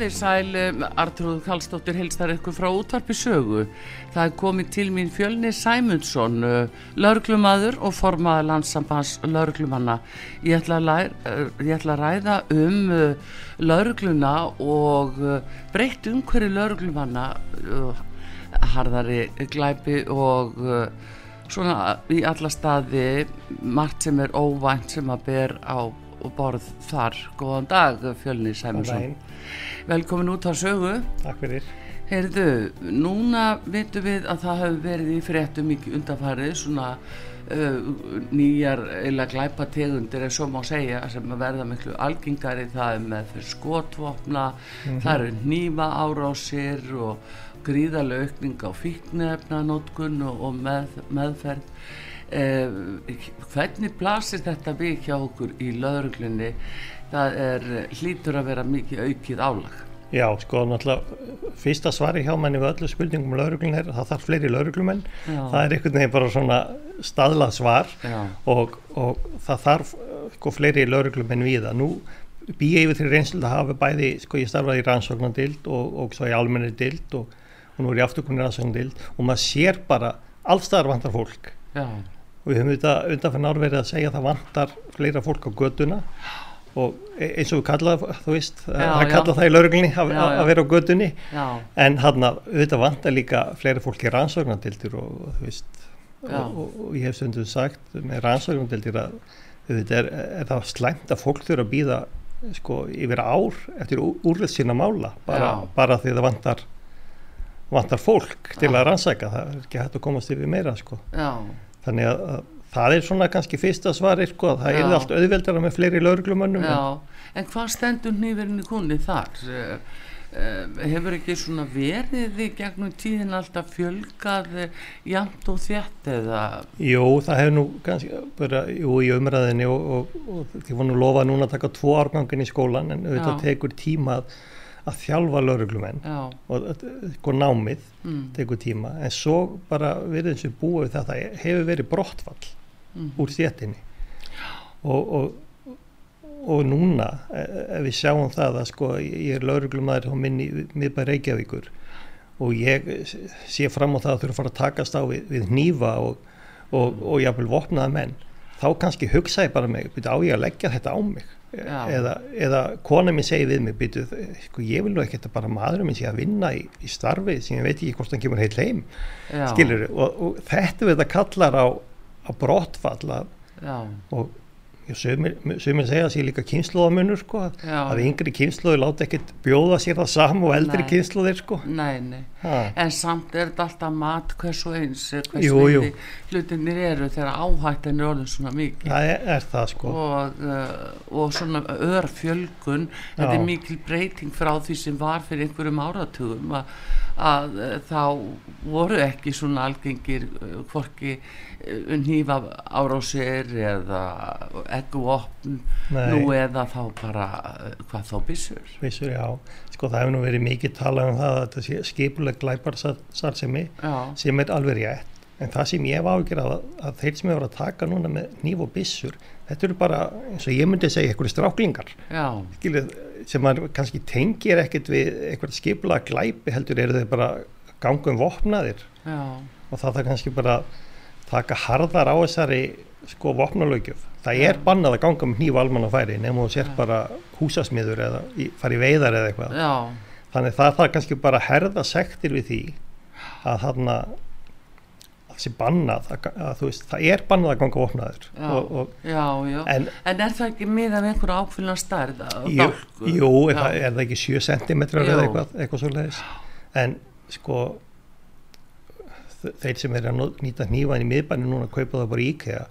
Komðið sæl, Artrúð Kallstóttir helstar ykkur frá útvarpi sögu. Það er komið til mín fjölni Sæmundsson, laurglumadur og formaður landsambans laurglumanna. Læra, ég ætla að ræða um laurgluna og breytt umhverju laurglumanna, harðari glæpi og svona í alla staði margt sem er óvænt sem að ber á borð þar. Góðan dag fjölni Sæmundsson. Velkomin út á sögu. Takk fyrir. Heyrðu, núna veitum við að það hefur verið í fréttum mikið undanfarið svona uh, nýjar eila glæpa tegundir en svo má segja sem að verða miklu algengari það er með fyrir skotvopna, mm -hmm. það eru nýma árásir og gríðarlega aukning á fíknefnanótkun og, og með, meðferð. Uh, hvernig blasir þetta við hjá okkur í löðruglunni? það er hlýtur að vera mikið aukið álag. Já, sko, náttúrulega fyrsta svari hjá manni við öllu spurningum um lauruglun er það þarf fleiri lauruglumenn það er einhvern veginn bara svona staðlað svar og, og það þarf sko fleiri lauruglumenn við það. Nú býja yfir því reynslu að hafa bæði, sko ég starfaði í rannsóknardild og, og svo í almenni dild og, og nú er ég afturkunni rannsóknardild og maður sér bara allstaðar vantar fólk. Já. Og við höfum þetta undanfæðan árverið að segja að það vantar fleira fólk á göduna og eins og við kallaðum þú veist, það kalla það í lauruglunni að, vera á gödunni já. en hann að auðvitað vantar líka fleiri fólki rannsóknardildur og, og þú veist og, og, ég hef stundum sagt með rannsóknardildur að þetta er, er það slæmt að fólk þurfa að býða sko yfir ár eftir úrveld sína mála bara, bara því það vantar vantar fólk til að rannsæka það er ekki hægt að komast yfir meira sko. Já. Þannig að, að það er svona kannski fyrsta svar sko, það Já. er allt auðveldara með fleiri lauruglumönnum en, en hvað stendur nýverinu kunni þar? Uh, uh, hefur ekki svona verið í gegnum tíðin alltaf fjölgað jamt og þjætt eða? Jú, það hefur nú kannski bara, jú, í umræðinni og, og, og því var nú lofað núna að taka tvo árgangin í skólan en auðvitað tekur tímað að þjálfa lauruglumenn og sko námið mm. tekur tíma en svo bara verið eins og búið þetta hefur verið brottfall mm. úr þéttinni og, og, og núna e, ef við sjáum það að sko ég er lauruglumæður á minni miðbæð Reykjavíkur og ég sé fram á það að þurfa að fara að takast á við, við nýfa og, og jáfnvel vopnaða menn þá kannski hugsa ég bara mig á ég að leggja þetta á mig eða, eða kona minn segi við mig byrju, sko, ég vil nú ekki þetta bara maður minn sé að vinna í, í starfið sem ég veit ekki hvort hann kemur heil heim. Skilur, og, og þetta við þetta kallar á á brottfalla og Sumir segja að sé líka kynsluðamunur sko, að yngri kynsluður láta ekkert bjóða sér það sam og eldri kynsluðir sko. Nei, nei, ha. en samt er þetta alltaf mat hversu eins, hversu eini hlutinir eru þegar áhættin er orðin svona mikið. Það er, er það sko. Og, uh, og svona örfjölgun, þetta er mikil breyting frá því sem var fyrir einhverjum áratugum að, að uh, þá voru ekki svona algengir uh, hvorki nýfa árásir eða egguvopn nú eða þá bara hvað þá bissur bissur, já, sko það hefur nú verið mikið talað um það að þetta sé skipuleg glæparsarðsemi sem er alveg rétt. En það sem ég hef ágjörð að, að þeir sem hefur að taka núna með nýf og bissur þetta eru bara, eins og ég myndi segja eitthvað stráklingar. Skiluð, sem kannski tengir ekkert við eitthvað skipula glæpi heldur eru þau bara gangum vopnaðir. Já. og það er kannski bara taka harðar á þessari sko vopnalögjöf það er bannað að ganga með nýju almanna færi nefnum þú sér bara húsasmiður eða fara í veiðar eða eitthvað. Já. þannig það þarf kannski bara að herða sektir við því að þarna sé bannað að, að veist, það er bannað að ganga vopnaður og, og, já, já. En, en er það ekki miða með einhverju áfylgna starð jú, jú er, það, er það ekki 7 cm eða eitthvað, eitthvað svo leiðis en sko þeir sem er að nýta nývan í miðbænum núna kaupa það bara í IKEA.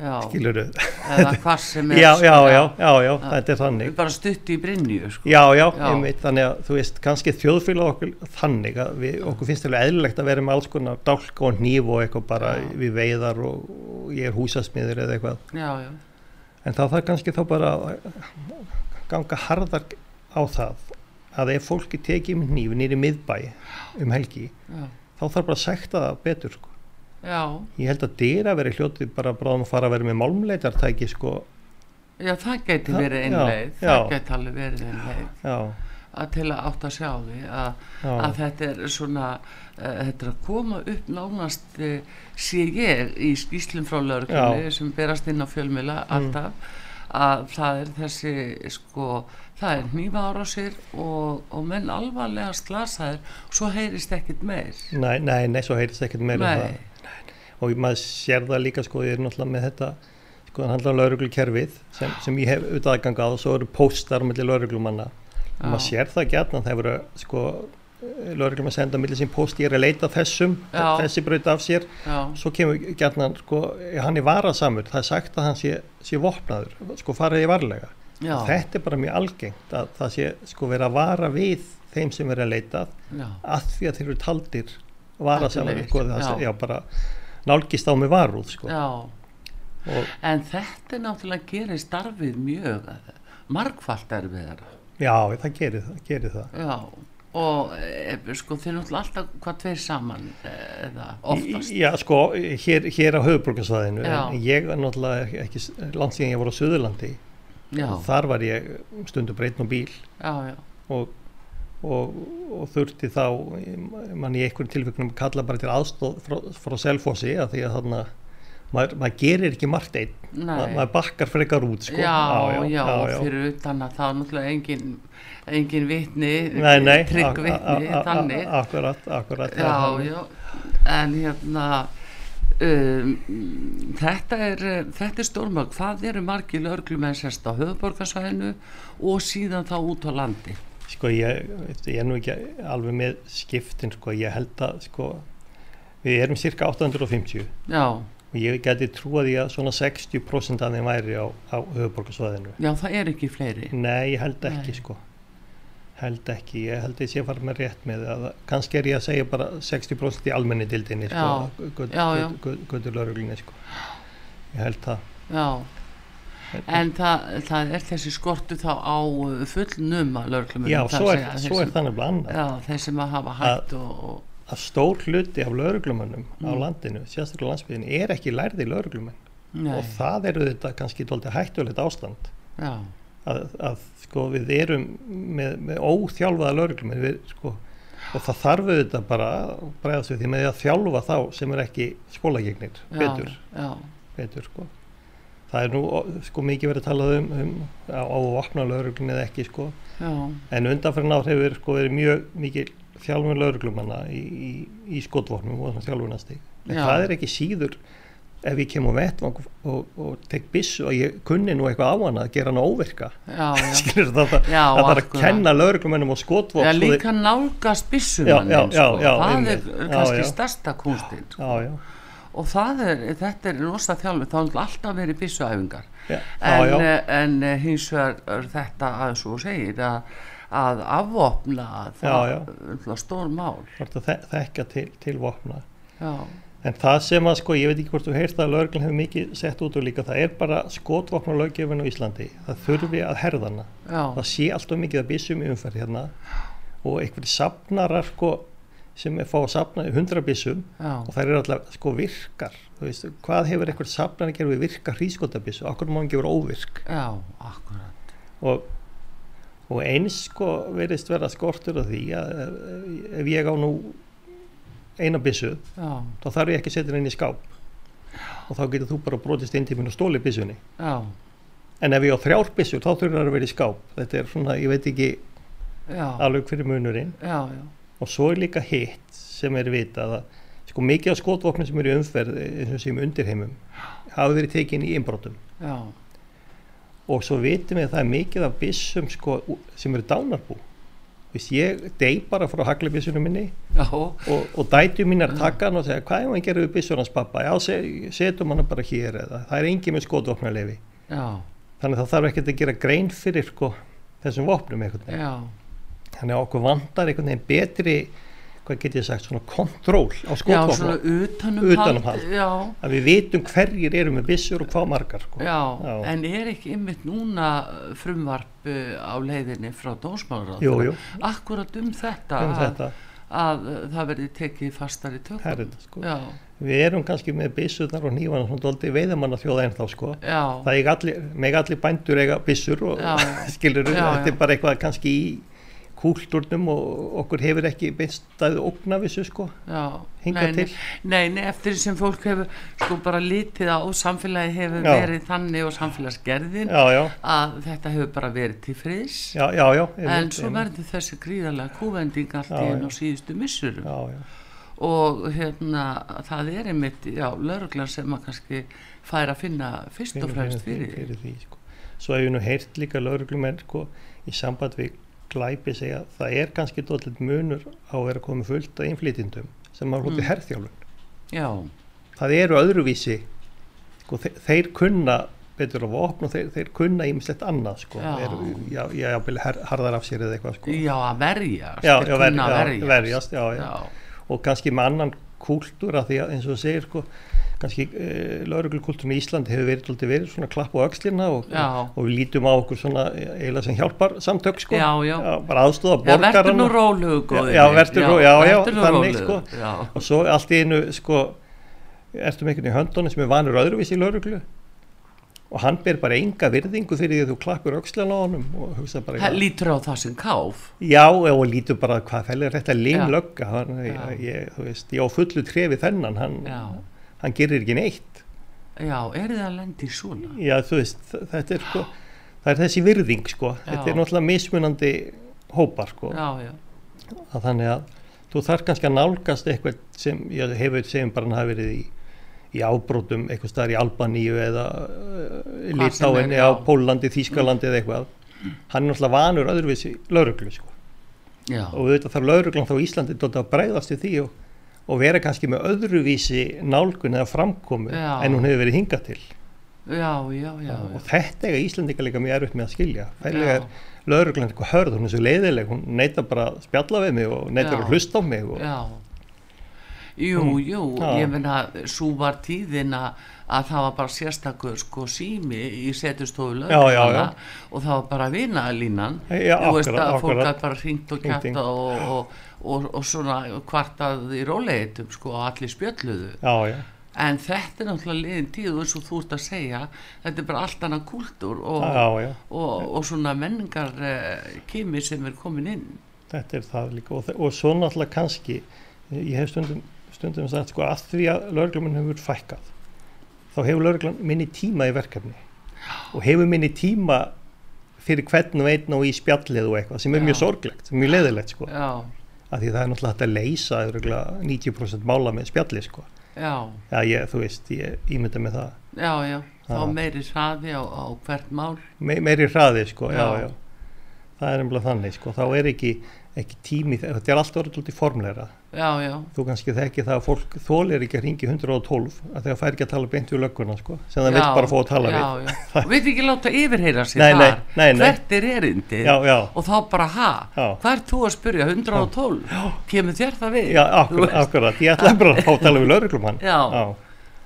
Skilur eða hvað sem er já, já, já, já, já þetta er þannig. Bara stutt í brinju sko. já, já, einmitt, þannig að þú veist kannski þjóðfélag okkur þannig að við, okkur finnst þetta eðlilegt að vera með alls konar dálk og nýf og eitthvað bara já. við veiðar og, og ég er húsasmiður eða eitthvað. Já, já. en þá þarf kannski þá bara ganga harðar á það að ef fólki tekið nýf nýri miðbæ um helgi þá þarf bara að sekta það betur sko Já. Ég held að dýra veri hljótið bara bráðum að fara að vera með málmleitartæki sko. Já það geti verið einleið, það geti alveg verið einleið að til að átt að sjá því að, að þetta er svona, uh, þetta er að koma upp nánast uh, sé ég í skýslum frá lögurkunni sem berast inn á fjölmila mm. alltaf mm. Að það er þessi sko, það er nýma ára sér og, og menn alvarlega slasaður, svo heyrist ekkit meir. Nei, nei, nei, svo heyrist ekkit meir um og maður sér það líka sko, ég er náttúrulega með þetta sko, það handlar um lauruglukerfið sem, sem ég hef auðvitað aðgang á og svo eru póstar mellir lauruglumanna og maður sér það gætna það eru sko lauruglumann senda millir sín post, ég er að leita þessum Já. þessi bröyti af sér Já. svo kemur gætna, sko, hann er varasamur það er sagt að hann sé, sé vopnaður sko fariði varlega Já. þetta er bara mjög algengt að það sé sko vera að vara við þeim sem er að leita að því að þeir eru taldir varasamur sko, já bara nálgist á með varúð sko. en þetta er náttúrulega gerir starfið mjög margfalt erfiðar já það gerir það, gerir það. Já, og e, sko þeir náttúrulega alltaf hvað tveir saman eða oftast. Já sko hér, hér á höfuborgarsvæðinu en ég náttúrulega ekki landsíðan ég voru á Suðurlandi. Og þar var ég stundu breytn og bíl. Já, og og, og þurfti þá mann í einhverjum tilfellum kalla bara til aðstóð frá, frá selfossi að því að þarna maður, maður gerir ekki margt einn. Ma, maður bakkar frekar út sko. já, já, já, já, fyrir utan að það er náttúrulega engin, engin vitni trygg vitni þannig. akkurat, akkurat já, en hérna um, þetta er þetta er stórmög, hvað eru margi löglumenn sérst á höfuborgarsvæðinu og síðan þá út á landi? Sko ég, ég er nú ekki alveg með skiptin sko, ég held að sko við erum cirka 850 Já. Og ég geti trúið því að svona 60% af þeim væri á, á höfuborgarsvæðinu. Já það er ekki fleiri. Nei ég held ekki Nei. sko, held ekki, ég held að ég sé að fara með rétt með það, kannski er ég að segja bara 60% í almenni dildinni sko, guttur lauruglinni sko, ég held það. Já en það, það er þessi skortu þá á uh, fullnum að lögurklumur já, svo er, svo er þannig bland þeir sem að hafa hætt og, og að stór hluti af lauruglumunum mm. á landinu, sérstaklega landsbygðinu er ekki lærði lauruglumun og það eru þetta kannski tóltið hættulegt ástand. Að, að sko við erum með, með óþjálfaða lauruglumun sko, og það þarf auðvitað bara bregðast við því með að þjálfa þá sem er ekki skólagegnir betur, betur sko. Það er nú sko mikið verið að tala um, um á, á opna lauruglun eða ekki sko. Já. en undanferðin áhrif verið sko verið mjög mikið þjálfun lauruglumanna í, í, í skotvofnum og Já. það er ekki síður ef ég kem á vettvang og, og, og tek bissu og ég kunni nú eitthvað á hana að gera hana óvirka. Skilur það það, þarf að kenna lauruglumennum og skotvofn Já líka nálgast bissumannin sko. það er kannski stærsta kunstinn sko. Og það er, þetta er rosa þjálfi þá er alltaf verið byssuæfingar ja, en, já, já. en hins vegar þetta að svo segir að, að afvopna það er stór mál. Þekka til, til vopna. En það sem að sko ég veit ekki hvort þú heyrst að lögurinn hefur mikið sett út og líka það er bara skotvopna löggefin á Íslandi. Það þurfi að herðana já. það sé alltaf mikið að byssum í umferð hérna. Og einhverjir sapnarar sko sem er fá að sapna í hundra bissum og þær eru alltaf sko virkar. Veist, hvað hefur eitthvað sapnan að gera við virka hrískotabissu, okkur má hann gefur óvirk? Já, akkurat. Og, og eins sko verist vera skortur af því að ef ég á nú eina bissu Já. þá þarf ég ekki að setja henni inn í skáp. Og þá getur þú bara brotist inn til minn og stóli bissunni Já. en ef ég á þrjár bissur þá þurfur það að vera í skáp. Þetta er svona, ég veit ekki alveg fyrir munurinn. Já, já og svo er líka hitt sem er vitað að sko mikið af skotvopnum sem eru umferð eins og sem undirheimum hafa verið tekinn í innbrotum. Já. og svo vitum við að það er mikið af bissum sko sem eru dánarbú. Vist, ég deg bara frá haglibissunum minni og, og dætu mínar takkan og segja hvað er maður að gera við bissunans pappa já, setjum hann bara hér eða það er engi með skotvopnarlefi þannig að það þarf ekki að gera grein fyrir sko, þessum vopnum þannig að okkur vandar einhvern veginn betri hvað get ég sagt, svona kontról á skotvopna Já, svona utanum, utanum hald, hald. að við vitum hverjir eru með bissur og hvað margar sko. já, já, en er ekki ymmit núna frumvarp uh, á leiðinni frá dónsmálar akkurat um þetta, um þetta. Að, að það verði tekið fastar í tökum sko. við erum kannski með bissurnar og nývan og svona veiðamanna þjóða ennþá sko. það er allir, með allir bændur eiga bissur og skilur, þetta er bara eitthvað kannski í kúltúrnum og okkur hefur ekki beinstaðið ógnavissu sko. Já, hinga nei, til. Nei, nei, eftir sem fólk hefur sko bara litið á samfélagi hefur já. verið þannig og samfélagsgerðin já, já. að þetta hefur bara verið til friðs. En svo verður þessi gríðarlega kúvending allt í enn og síðustu missur og hérna það er einmitt, já, lauruglar sem að kannski fær að finna fyrst og fremst fyrir, fyrir því. sko. Svo hefur nú heyrt líka lauruglumenn sko í samband við glæpi segja að það er kannski doldið munur á að vera komið fullt af innflytjendum sem har hótið mm. herþjálun það eru öðruvísi sko, þeir, þeir kunna betur á vopn og þeir, þeir kunna ímislegt annað sko, já, er, já, já, her, harðar af sér eða eitthvað sko. Já, að verjast Já, að verjast, verjast já, og kannski með annan kúltúr að því að eins og segir sko kannski eh, lauruglukultúrun í Íslandi hefur verið, verið svona klapp á axlina og, og, og við lítum á okkur svona eiginlega sem hjálpar samtök sko, já, já. Já, bara aðstóða borgarna. Já, verður nú rólu Já, verður nú, já, já, þannig sko. Og svo allt í einu sko ertum einhvern í höndunni sem er vanur öðruvís í lauruglu og hann ber bara enga virðingu fyrir því að þú klappur aukslan á honum og hugsa bara það lítur á það sem káf? Já og lítur bara hvað fælir þetta limlögga? Ég, ég á fullu trefi þennan hann já hann gerir ekki neitt. Já, er það að lendi svona? Já, þú veist, þetta er sko það er þessi virðing sko. Já. þetta er náttúrulega mismunandi hópar sko. Já, já. að þannig að þú þarf kannski að nálgast eitthvað sem ég hefur segjum bara hann hafi verið í, í ábrótum eitthvað starf í Albaníu eða uh, Litáinni á Pólandi, Þískalandi eða eitthvað. Hann er náttúrulega vanur öðruvísi lauruglu sko. Og þetta þarf lauruglan þá Íslandi að bregðast í því og og vera kannski með öðruvísi nálgun eða framkomu já. en hún hefur verið hingað til. Já, já, og þetta er Íslandika líka mjög erfitt með að skilja. Fælega er lauruglan eitthvað hörð hún er svo leiðileg, hún neytar bara að spjalla við mig og neytar að hlusta á mig og... Jú, mm. jú, ég finna svo var tíðin að það var bara sérstakur sko sími í setustofu löguna og það var bara vinalínan. Þú veist að fólk að bara hringt og kætta og, og og, og svona kvartað í róleitum sko og allir spjölluðu. Já, já. en þetta er náttúrulega liðin tíð og eins og þú ert að segja þetta er bara allt annað kúltur og, já, og, og svona menningar uh, kimi sem er komin inn. Þetta er það líka og svo náttúrulega kannski ég hef stundum, stundum sagt sko að því að lögurglum hefur fækkað þá hefur lögurglum minni tíma í verkefni og hefur minni tíma fyrir hvern og einn og í spjallið og eitthvað sem er mjög sorglegt, mjög leðilegt sko. Já. Að því það er náttúrulega hægt að leysa 90% mála með spjalli sko. já, já ég, þú veist, ég ímynda með það. Já, já, þá meiri hraði á, á hvert mál. Me, meiri hraði, sko, já, já, já. Það er umlað þannig, sko, þá er ekki ekki tími, þetta er alltaf orðið formleira já, já. þú kannski þekki það að fólk þólir ekki að ringi 112 að það fær ekki að tala beint við lögguna sko, sem það vil bara fá að tala já, við. við ekki láta yfirheyra sér nei, þar. nei, nei, hvert er erindi og þá bara ha, hvað er þú að spyrja 112, kemur þér það við? Já, akkurat, ég ætla bara að fá að tala við lögglumann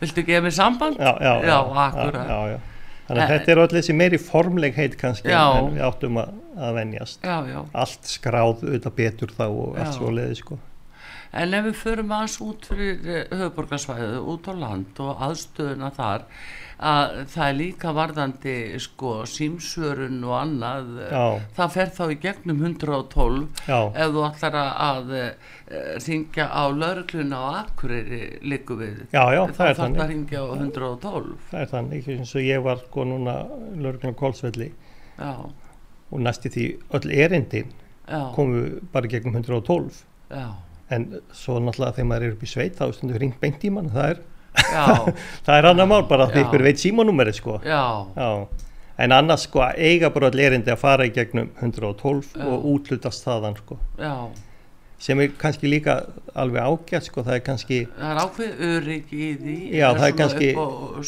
viltu gefa mér samband? Já, akkurat. Þannig að þetta er allir þessi meiri formlegheit kannski en við áttum að, að venjast. Allt skráð auðvitað betur þá og allt svo leiði sko En ef við förum aðeins út fyrir eh, höfuborgarsvæðu, út á land og aðstöðuna þar að það er líka varðandi sko símsörun og annað já. það fer þá í gegnum 112 já. ef þú ætlar að ringja á laurugluna og akkurir líku við. Já, það að ringja á 112 það er þannig, eins og ég var sko núna laurugluna Kólsvelli og næsti því öll erindin komu bara gegnum 112 en svo náttúrulega þegar maður er upp í sveit þá stundur ringt beint í mann. Það er það er annar mál bara því ykkur veit símanúmeri sko. Já. Já. en annars sko eiga bara allir erindi að fara í gegnum 112 Já. og útlutast þaðan sko. Sem er kannski líka alveg ágætt sko. Það er kannski það er ákveð örygg í því. Já, það er kannski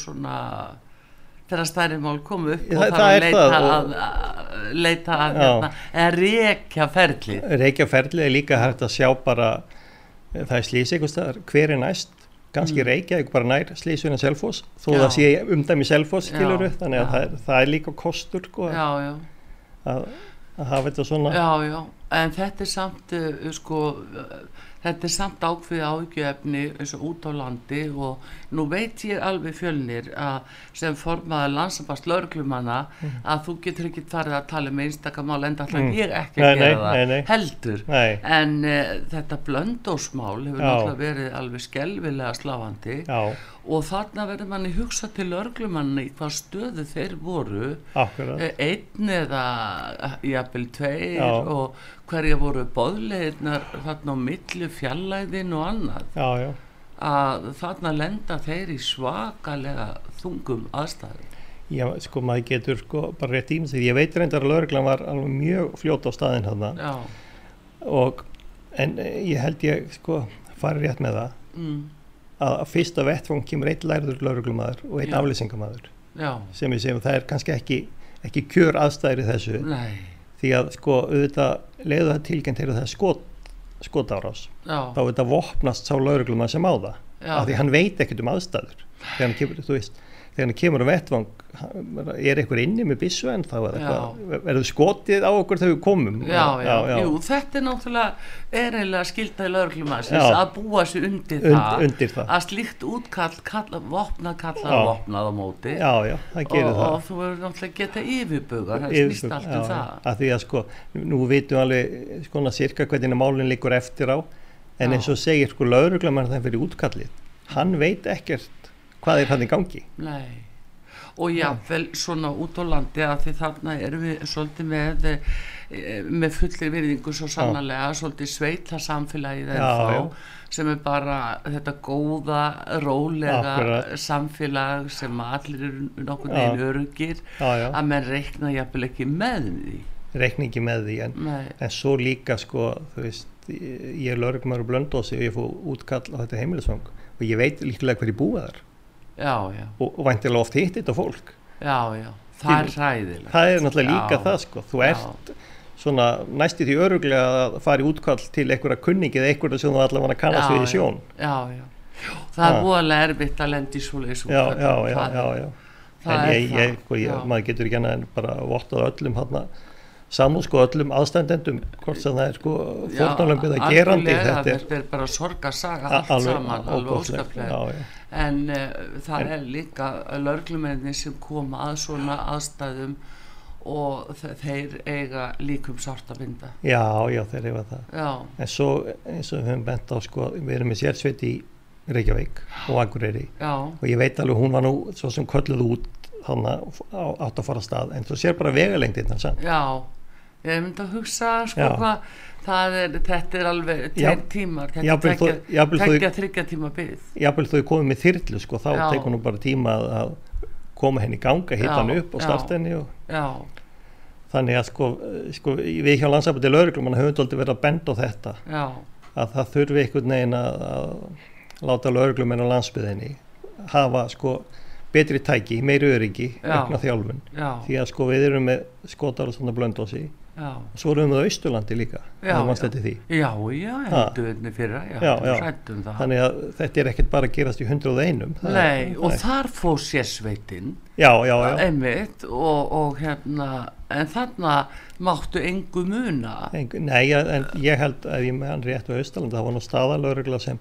svona þegar stærri mál komu upp og það er leita það. að, að leita að hérna, eða reykja ferli reykja ferli er líka hægt að sjá bara það er slísi hver er næst? Kannski mm. reykja, ekki bara nær slísuna selfos þó já. það sé umdæmi selfos skiluru þannig að það er, það er líka kostur sko, já, já. Að, að hafa þetta svona. Já, já, en þetta er samt uh, sko þetta er samt ákveði ágjöfni eins og út á landi og nú veit ég alveg fjölnir að sem formaði landsambast laurglumanna mm. að þú getur ekki farið að tala með um einstakamál en það mm. ég ekki nei, að gera nei, það nei, heldur en uh, þetta blöndósmál hefur náttúrulega verið alveg skelvilega sláandi Já og þarna verður manni hugsa til örglumanni hvað stöðu þeir voru Akkurat. Eh, einn eða eh, jafnvel tveir já. og hverja voru boðleirnar þarna á millu fjallæðin og annað? Já, já. að þarna lenda þeir í svakalega þungum aðstæði Já, sko maður getur sko bara rétt ímið því ég veit reyndar að örglan var alveg mjög fljóta á staðin hann og en eh, ég held ég sko farið rétt með það. Mm. Að fyrsta vettfóng kemur einn lærður lauruglumæður og einn aflýsingamæður sem við segjum það er kannski ekki, ekki kjör aðstæðir í þessu. Nei. Því að sko auðvitað leiðu það tilkynnt til það skot, skotárás. Þá auðvitað vopnast sá lauruglumæður sem á það. Já. af því hann veit ekkert um aðstæður þegar hann kemur, þú veist þegar hann kemur á vettvang er eitthvað inni með bissu en þá er það skotið á okkur þegar við komum? Já, já, já, jú, þetta er náttúrulega er eiginlega skiltaði lögurklumars að búa sér undir, Und, það, undir það. Að slíkt útkall kalla, vopnað kalla vopnað á móti. Og, og þú verður náttúrulega geta yfirbuga það snýst allt um það. Að því að sko, nú vitum alveg skona cirka hvernig málinn líkur eftir á. En eins og segir sko lögurklumar það fyrir útkallið hann veit ekkert hvað er hann í gangi? Nei. Og jáfnvel svona út á landi að því þarna erum við svolítið með eh, með fullir virðingu svo sannarlega svolítið sveitla samfélagið en þá sem er bara þetta góða, rólega Akkurat. samfélag sem allir eru nokkur neginn örugir að menn reikna jáfnvel ekki með því. Reikna ekki með því en, en svo líka sko þú veist ég er laurugumar og blöndósi og ég fóð útkall á þetta heimilisvang og ég veit líklega hverju búa þar. já, já. Og, vantilega oft hitt þetta fólk. Já, já, það er ræðilegt það er náttúrulega líka það sko. Þú ert svona næstu því öruglega að fara í útkall til einhverja kunningi eða einhverja sem þú allavega kannast við í sjón. Já, já, það er búinlega erfitt að lendi svo leiðis já, já, já, já en ég, ég, sko, ég maður getur ekki en bara vottað öllum hann að samúð sko öllum aðstændendum hvort sem það er sko fórnálömpið að gerandi þetta er, er bara sorgarsaga allt saman, alveg óskaplega en uh, það er líka lörglumenni sem koma að svona aðstæðum og þeir eiga líkum sárt að binda. Já, já, þeir eiga það. Já. en svo eins og við höfum bent á sko, við erum með sérsveit í Reykjavík og Akureyri. Og ég veit alveg hún var nú svo sem kölluð út hann átt að fara að stað. En þú sér bara vegalengdinn já. Ég myndi að hugsa sko hvað er, þetta er alveg tveir tímar þetta er tekja þryggja tíma byggð jábel þú er komið með þyrlu sko þá tekur nú bara tíma að koma henni í ganga, hitta henni upp og starta henni og þannig að sko, sko við hjá landsafandi lauruglum hann höfum aldrei verið að benda á þetta. Já. að það þurfi einhvern veginn að, að láta lauruglum en á landsbyðinni hafa sko betri tæki, meiri öryggi, aukna þjálfun. Því að sko við erum með skotar og svona blöndósi og svo erum við á Ísturlandi líka já, já. já, já, heldur fyrra já, þannig að þetta er ekkert bara að gerast í hundrað einum Nei, er, og þar fóð sérsveitin. Einmitt og, og hérna en þarna máttu engu muna. Engu, Nei, en ég held að ég meðan rétt á Ísturlandi það var nú staðalögrugla sem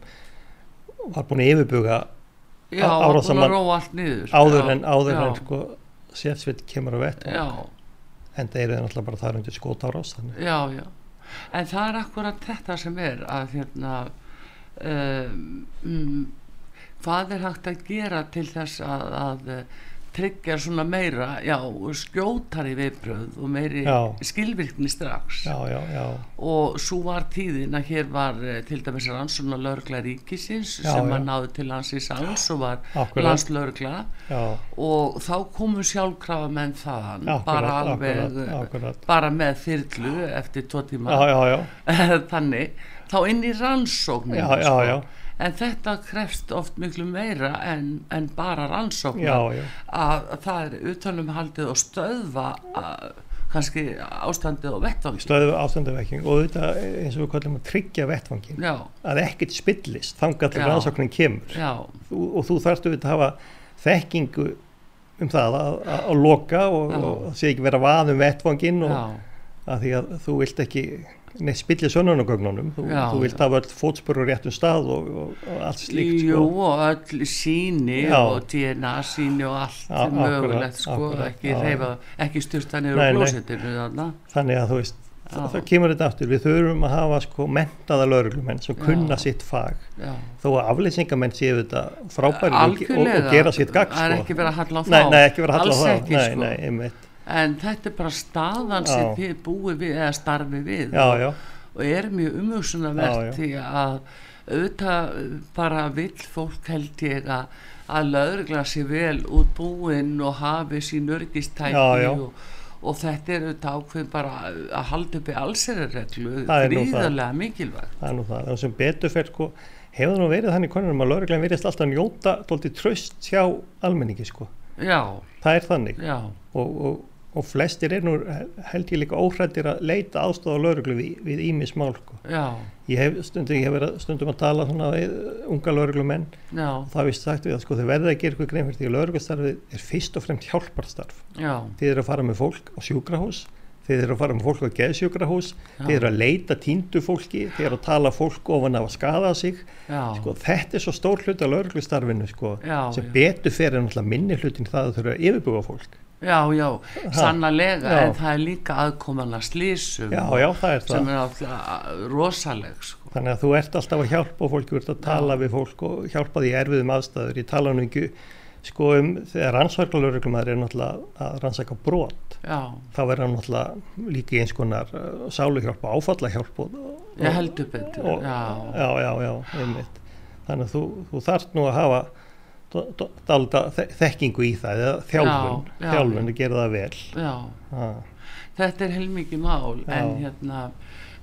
var búin að yfirbuga áráðsamann áður en áður en sko sérsveit kemur á vett og en það eru náttúrulega bara þar undir skótárás já, já, en það er akkurat þetta sem er að hérna um, hvað er hægt að gera til þess að, að tryggja svona meira já, skjótari viðbröð og meiri Já. skilvirkni strax já, og svo var tíðin að hér var eh, til dæmis rannsóna lögregla ríkisins sem já. að náði til hans í sáls og var Akkurat. landslögregla já, og þá komu sjálfkrafa menn þaðan Akkurat, bara alveg akkurat, akkurat. bara með þyrlu eftir tvo tíma þannig, þá inn í já, já. En þetta krefst oft miklu meira en, en bara rannsókn já. að það er utanum haldið og stöðva að, kannski ástandið og vettvangi stöðu ástandavekking og þetta eins og við kallum að tryggja vettvangin já, að ekkert spillist þangað til rannsóknin kemur. Þú, og þú þarfst auðvitað að hafa þekkingu um það að, að, að loka og, og sé ekki vera vað um vettvangin og að því að þú vilt ekki neitt spilli sönnunagögnunum þú, þú vilt hafa öll fótspörur réttum stað og, og, og allt slíkt Jú, sko. og öll síni Já. og DNA síni og allt Já, mögulegt akkurat, sko, akkurat, ekki reyfa, ekki styrta niður Nei, klósettinu þarna. Þannig að þú veist það, það kemur þetta aftur, við þurfum að hafa sko mentaða lauruglumenn sem kunna sitt fag. Þó að afleysingamenn séu þetta frábæri og, og, og gera sitt gagn það er sko. ekki verið að halla á þá. Alls ekki, nei, sko. En þetta er bara staðan sem þið búið við eða starfi við já, já, og er mjög umhugsunarvert því að auðvitað bara vill fólk held ég að að lögregla sér vel út búinn og hafi sín já. og, og þetta er auðvitað ákveð bara að halda upp í er það. gríðarlega mikilvægt. Það er nú það, það sem betur fer sko, hefur nú verið þannig konunum að lauruglan verðist alltaf njóta tóltið tröst hjá almenningi sko, já, það er þannig. Já, og, og, og flestir er nú held ég líka óhrættir að leita aðstofa lauruglu við, við ímis mál sko. ég hef stundum, ég hef verið stundum að tala svona við unga lauruglumenn og það vist sagt við að sko þau verða að gera eitthvað grein fyrir því að lauruglustarfið er fyrst og fremst hjálparstarf. Já, þið eru að fara með fólk á sjúkrahús þið eru að fara með fólk á geðsjúkrahús þið eru að leita tíndu fólki þið eru að tala fólk ofan af að skada sig. Sko, þetta er svo stór hlut af lauruglustarfinu sko, sem já. betur fyrir náttúrulega minni hlutin það að þau eru að yfirbúa fólk já, já, sannarlega Já. en það er líka aðkoman að slísum já, já, er sem er alltaf rosaleg sko. þannig að þú ert alltaf að hjálpa fólki þú ert að tala við fólk og hjálpa því í erfiðum aðstæður. Ég tala nú ekki sko um þegar rannsaklarlauruglum er náttúrulega að rannsaka brot já, þá verður hann náttúrulega líka í eins konar uh, sáluhjálp og áfallahjálp og, og, ég heldur betur og, já, já, já, já, einmitt. Þannig að þú, þú þarft nú að hafa dalda þekkingu í það eða þjálfun, Já, já, þjálfun að gera það vel. Já, ha, þetta er heilmikið mál en hérna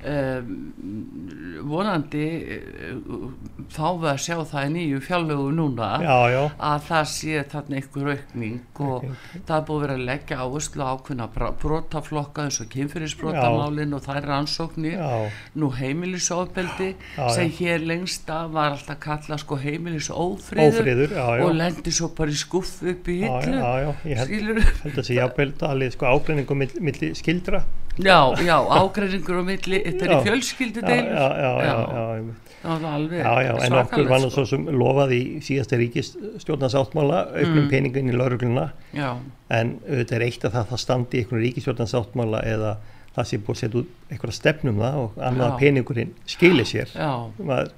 um, vonandi uh, fáum við að sjá það í nýju fjárlögu núna. Já, já, að það sé þarna einhver aukning og Aukning. það er búið að vera að leggja áherslu á ákveðna brotaflokka eins og kynfyrirsbrotamálin og þær rannsóknir. Já, nú heimilisofbeldi sem hér lengst af var alltaf kallað sko heimilisófriður og lendi svo bara í skuff upp í hillu ég held, held að sé jafnvel talið sko milli skildra já, já, ágreiningur og milli þetta er í Já. fjölskyldu já, deilur já, já, já, já, var alveg já, já, en okkur var nú sko. svo sem lofað í síðasta ríkistjórnarsáttmála auknum Mm. peningin í laurugluna já, en auðvitað er eitt að það, það standi í einhvern ríkistjórnarsáttmála eða það sé búið að setja út einhverja stefnum það og annað Já. að peningurinn skilir sér já, Maður,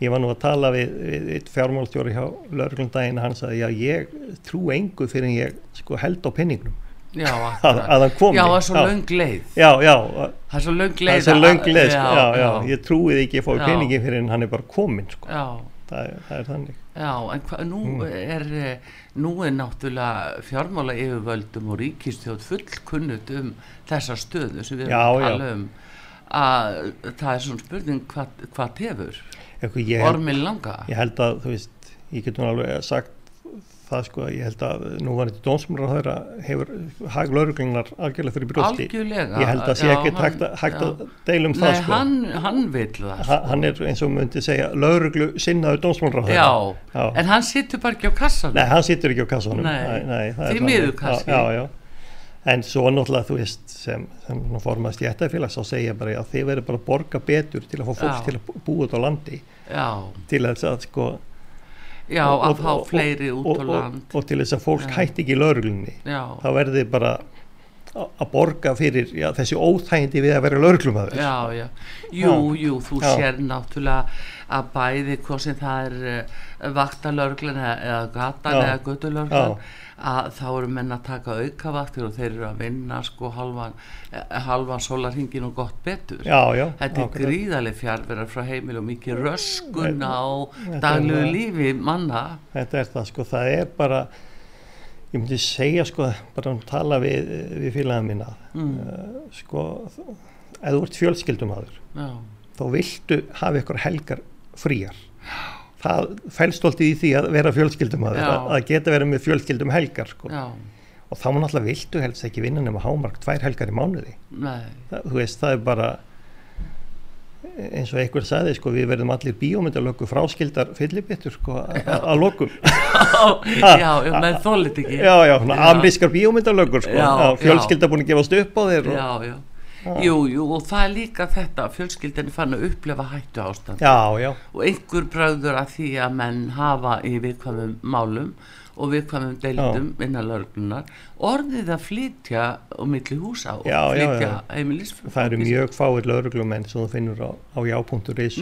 ég var nú að tala við, við eitt fjármálstjóri hjá lauruglundaginn hann sagði já ég trú engu fyrir en ég sko held á peningnum já að, að hann komi. Já, það er svo löng leið. Já, já, það er svo það leið svo að- löng leið sko, já, já, já, ég trúið ekki að fá Já. peningin fyrir en hann er bara komin sko. það, er, það er þannig. Já, en hva, nú Mm. er eh, nú er náttúrulega fjármála yfirvöldum og ríkistjóð fullkunnut um þessa stöðu sem við erum að tala um. Að það er svona spurning hvað, hvað tefur. Ormin langa ég held að þú veist, ég get nú alveg sagt það sko, ég held að nú var þetta dómsmur að hefur hag lauruglunar algjörlega fyrir brjósti. Algjörlega ég held að sé ekki hægt, að- hægt að deilum Nei, það sko. hann, hann vill það Ha- hann er eins og myndi segja lauruglu sinnaður dómsmálráð já, Já. en hann sittur bara ekki á kassan Nei, hann situr ekki á kassanum. Því miður kannski. já, já. En svo náttúrulega þú veist sem, sem formast í ættafélags þá segja bara að þið verður bara að borga betur til að fá fólk Já. til að bú- búa út á landi. Já, til að sko já, og- að og- fá og- fleiri út og, á og, land. og til þess að fólk Já. hætti ekki lauruglunni þá verði bara að borga fyrir já, þessi óþægindi við að vera lögurklumöður Já, já, jú, jú, þú sér náttúrulega að bæði sem það er uh, vaktalörglan eða gatan eða göttulörglan að þá eru menn að taka aukavaktir og þeir eru að vinna sko halvan, eh, halvan solarhingin og gott betur. Já, já, þetta er gríðarlega fjárverðar frá heimil og mikið röskun á dagluðu lífi manna. Þetta er það sko, það er bara ég myndi segja sko bara að tala við, við félagin mína mm. uh, sko eða þú ert fjölskyldumadur þá viltu hafa ykkur helgar fríar það fælstóltið í því að vera fjölskyldumæður að, að geta verið með fjölskyldum helgar sko. og þá náttúrulega viltu helst ekki vinna nema hámark tvær helgar í mánuði. Það, þú veist það er bara eins og einhver sagði sko við verðum allir bíómyndalöku fráskildar fyllibittur sko að lokum. Já, já, með þólit ekki. Já, já, amrískar bíómyndalökur sko fjölskylda búin að gefast upp á þér já, já Jú, jú, og það er líka þetta að fjölskyldinni fann að upplefa hættu ástand já, já. og einhver bráður að því að menn hafa í viðkvæmum málum og viðkvæmum deildum innan lörglunar orðið að flytja á milli húsa og já, flytja heimilisfjölk Það eru mjög fáir lörglumenn sem þú finnur á, á já.is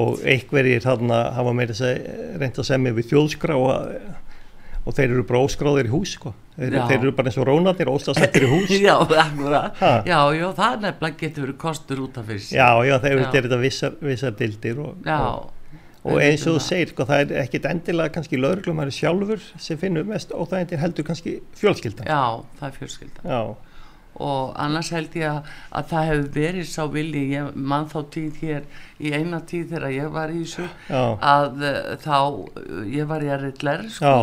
og einhverjir þarna hafa meira reynd að semja við þjóðskrá og og þeir eru bara óskráðir í hús sko. þeir, þeir eru bara eins og rónarnir óstasettir í hús. Já, já, já, það nefnilega getur verið kostur út af fyrst. Já, já, þeir eru þetta vissar, vissar dildir og, og, og eins og þú segir sko, það er ekkit endilega kannski lögurglumari sjálfur sem finnur mest og það er heldur kannski fjölskyldan. Já, það er fjölskyldan. Og annars held ég að, að það hefur verið sá vilji, ég mann þá tíð hér í eina tíð þegar ég var í þessu að uh, þá ég var í að reyðlega sko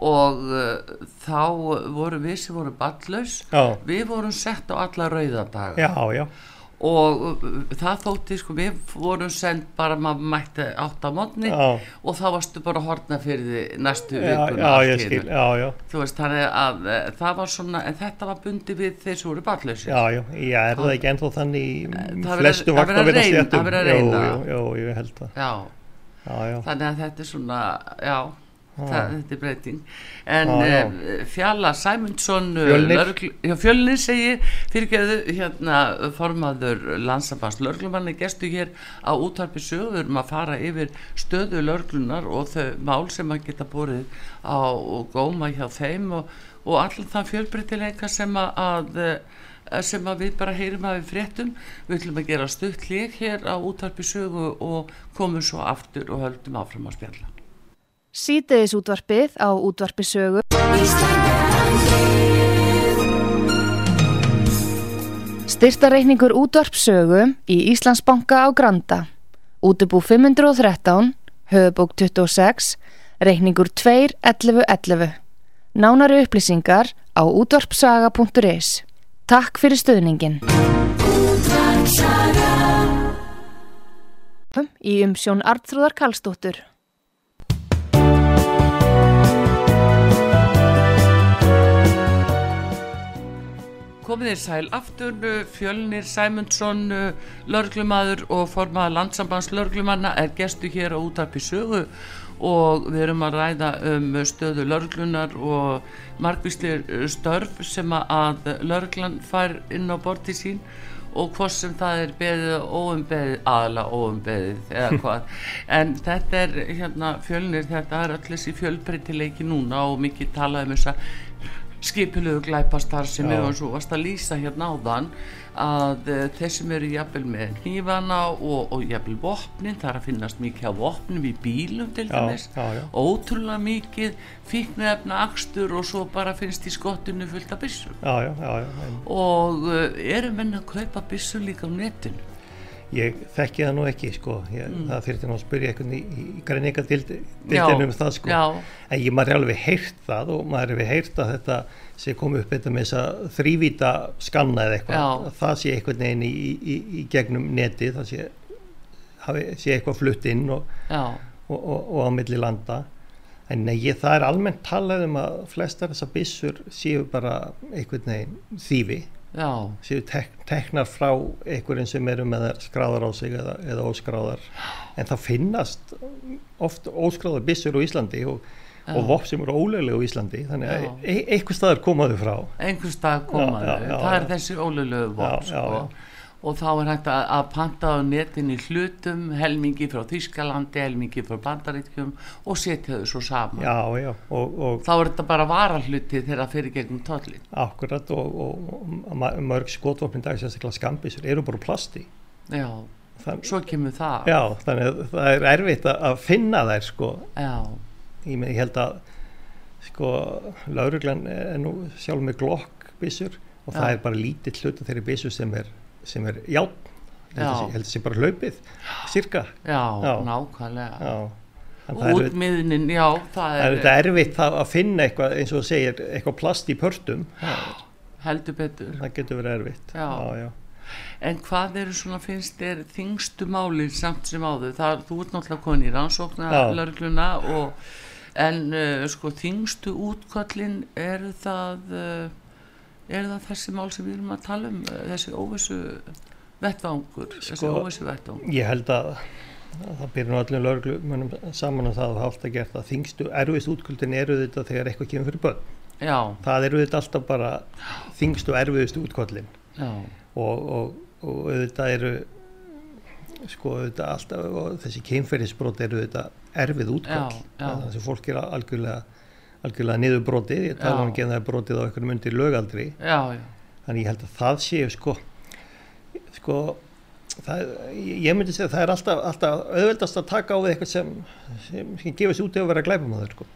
og uh, þá voru við sem voru ballaus við vorum sett á alla rauðadaga já, já. og uh, það þótti sko við vorum sendt bara maður mætti átt á mótni og þá varstu bara hortna fyrir því næstu vikuna þú veist þannig að uh, það var svona en þetta var bundi við þeir sem voru ballaus já já, ég er það ekki ennþá þannig flestu vakna við að setja það verið að reyna. Já, ég held það. Þannig að þetta er svona já það, þetta er breyting. En uh, Fjalla Sæmundsson eh, fjölnir. segir fyrirgeðu hérna formaður landsabast lörglumanni gestu hér á útarpi sögur um að fara yfir stöðu lörglunar og þau mál sem að geta borið á góma hjá þeim og, og allir það fjölbreytileika sem að eh, sem að við bara heyrum að við fréttum. Við ætlum að gera stutt lík hér á útarpi sögu og komum svo aftur og höldum áfram á spjalla Sýteðis útvarpið á útvarpisögu Styrtareikningur útvarpsögu í Íslandsbanka á Granda. Útubú 513 Höfubók 26 Reikningur 2.11.11 Nánari upplýsingar á útvarpsaga.is Takk fyrir stöðningin Í umsjón Artrúðar Kallstóttur komið þér sæl aftur fjölnir Sæmundsson lörglumadur og formaða landsambands lörglumanna er gestu hér á útarpi sögu og við erum að ræða um stöðu lörglunar og margvíslir störf sem að lörglan fær inn á borti sín og hvort sem það er beðið og óumbeðið aðla óumbeðið eða hvað. En þetta er hérna fjölnir þetta er allir þessi fjölbreytileiki núna og mikið talaðum þess að skipilögu glæpastar sem er eins og varst að lýsa hérna á þann að uh, þeir sem eru jafnvel með hnífana og, og jafnvel vopnin, það er að finnast mikið á vopnum í bílum til dæmis. ótrúlega mikið fíknefna axtur og svo bara finnst í skottinu fullt af bissum og uh, eru menn að kaupa bissum líka á netinu Ég þekki það nú ekki sko, ég, mm. það fyrir að spyrja eitthvað í, í grænika dildinu um það sko, já. en ég maður er alveg heyrt það og maður er við heyrt að þetta sé komið upp þetta með þess að þrývíta skanna eða eitthvað, það sé eitthvað neginn í, í, í gegnum neti, það sé, hafi, sé eitthvað flutt inn og, og, og, og á milli landa, en ég, það er almennt talað um að flestar þessar bissur séu bara eitthvað neginn þýfi séu tek, teknar frá einhverjum sem eru með skráðar á sig eða, eða óskráðar. En það finnast oft óskráðar bissur á Íslandi og, já. og vopp sem eru óleglega á Íslandi. Þannig að e einhver staðar komaðu frá. Einhver staðar komaðu, það er þessi óleglegu vopp sko og þá er hægt að, að panta á netin í hlutum helmingi frá Þýskalandi helmingi frá Bandaríkjum og setja þau svo saman. Já, já, og, og þá er þetta bara varahluti þegar það fyrir gegnum tóllin Akkurat og, og mörg skotvopnin dag sérstaklega skambisur eru bara plasti. Já, Þann, svo kemur það. Já, þannig að það er erfitt að finna þær sko. Já. Ég, ég held að sko lauruglan er nú sjálf með glokkbissur og já. það er bara lítið hlutu þeirri bissur sem er sem er játn held að það sé bara hlaupið cirka já, já. nákvæmlega. Útmiðnin, já það er þetta erfitt að finna eitthvað eins og segir eitthvað plast í pörtum. Heldur betur. Það getur verið erfitt. Já. Já, en hvað eru svona finnst er þingstu máli samt sem áður? Það, þú ert náttúrulega konið í rannsóknar lörgluna og en uh, sko þingstu útkvallin er það uh, er það þessi mál sem við erum að tala um eh, þessi óvissu vettvangur sko, þessi óvissu vettvangur? ég held að, að það byrjum allir löglu saman á það og haft að gera það. Þingstu erfiðst útkvöldin eru þetta þegar eitthvað kemur fyrir börn. Já. það eru þetta alltaf bara þingstu erfiðst útkvöldin og, og, og þetta eru sko þetta alltaf þessi keimferðisbrót eru þetta erfið útkvöld þannig að fólk er algjörlega algjörlega niður brotið, ég tala um ekki að það er brotið á einhvern myndir lögaldri já, já. þannig ég held að það séu sko sko það, ég myndi segja að það er alltaf, alltaf auðveldast að taka á því eitthvað sem, sem, sem gefast út ef að vera glæpamaður sko.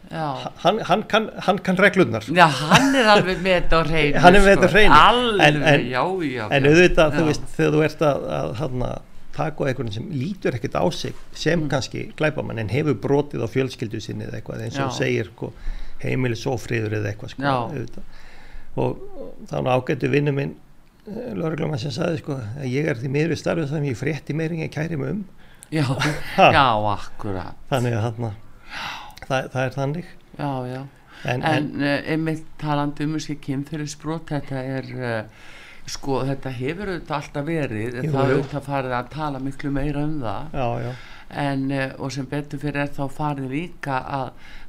hann, hann, kann, hann kann reglurnar. Já, hann er alveg með þetta á reynu hann er með þetta á reynu en, en, já, en auðvitað, þú veist, þegar þú ert að, að hann að taka á einhvern sem lítur ekkert á sig sem mm. kannski glæpamann en hefur brotið á fjölskyldu sinni eða eitthvað eins og segir sko heimilis sofriður eða eitthvað sko, og, þá ágættu vinnu minn eh, Lörglumann sem saði sko að ég er því miður starfið þannig að ég frétti meiring að kæri mig um. Já, já, akkurat. Þannig að þarna það, það er þannig. Já, já. En, en, en uh, einmitt talandi um þessi kynferðisbrot þetta er uh, sko þetta hefur auðvitað alltaf verið jú, það er auðvitað farið að tala miklu meira um það. Já, já en eh, og sem betur fyrir er þá farið líka að,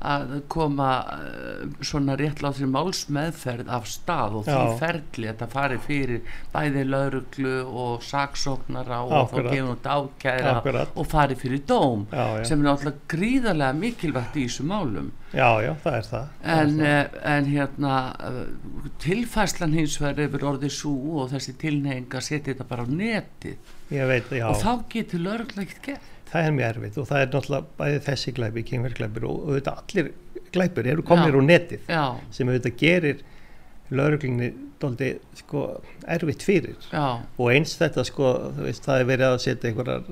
að koma eh, svona réttláðsir málsmeðferð af stað og því já. ferli þetta farið fyrir bæði lauruglu og saksóknara og Akkurat. þá gefum við ákæra Akkurat. og farið fyrir dóm já, já. sem er náttúrulega gríðarlega mikilvægt í þessu málum Já, já, það er það, það, en, er það. Eh, en hérna tilfæslan hins vegar yfir orðið svo og þessi tilneying að setja þetta bara á neti veit, og þá getur ekkert gert það er mjög erfitt og það er náttúrulega bæði þessi glæpi, kynverglæpir og auðvitað allir glæpir eru komnir úr netið já. sem auðvitað gerir lauruglinni doldi sko erfitt fyrir já. og eins þetta sko veist, það er verið að setja einhverjar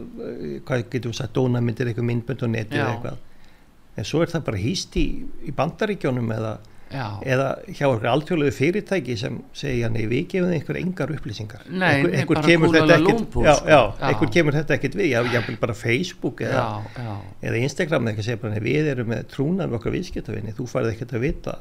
hvað getur við sagt, dónamyndir, eitthvað myndbönd og netið eitthvað en svo er það bara hýst í, í bandaríkjónum eða Já. eða hjá okkur alltjóðlegu fyrirtæki sem segja nei við gefum einhver engar upplýsingar. Nei, einhver, kemur já, já, einhver kemur þetta ekkert við já, bara Facebook eða, eða Instagram eða eitthvað segja bara nei við erum með trúnan við okkar viðskiptavinni, þú farið ekkert að vita.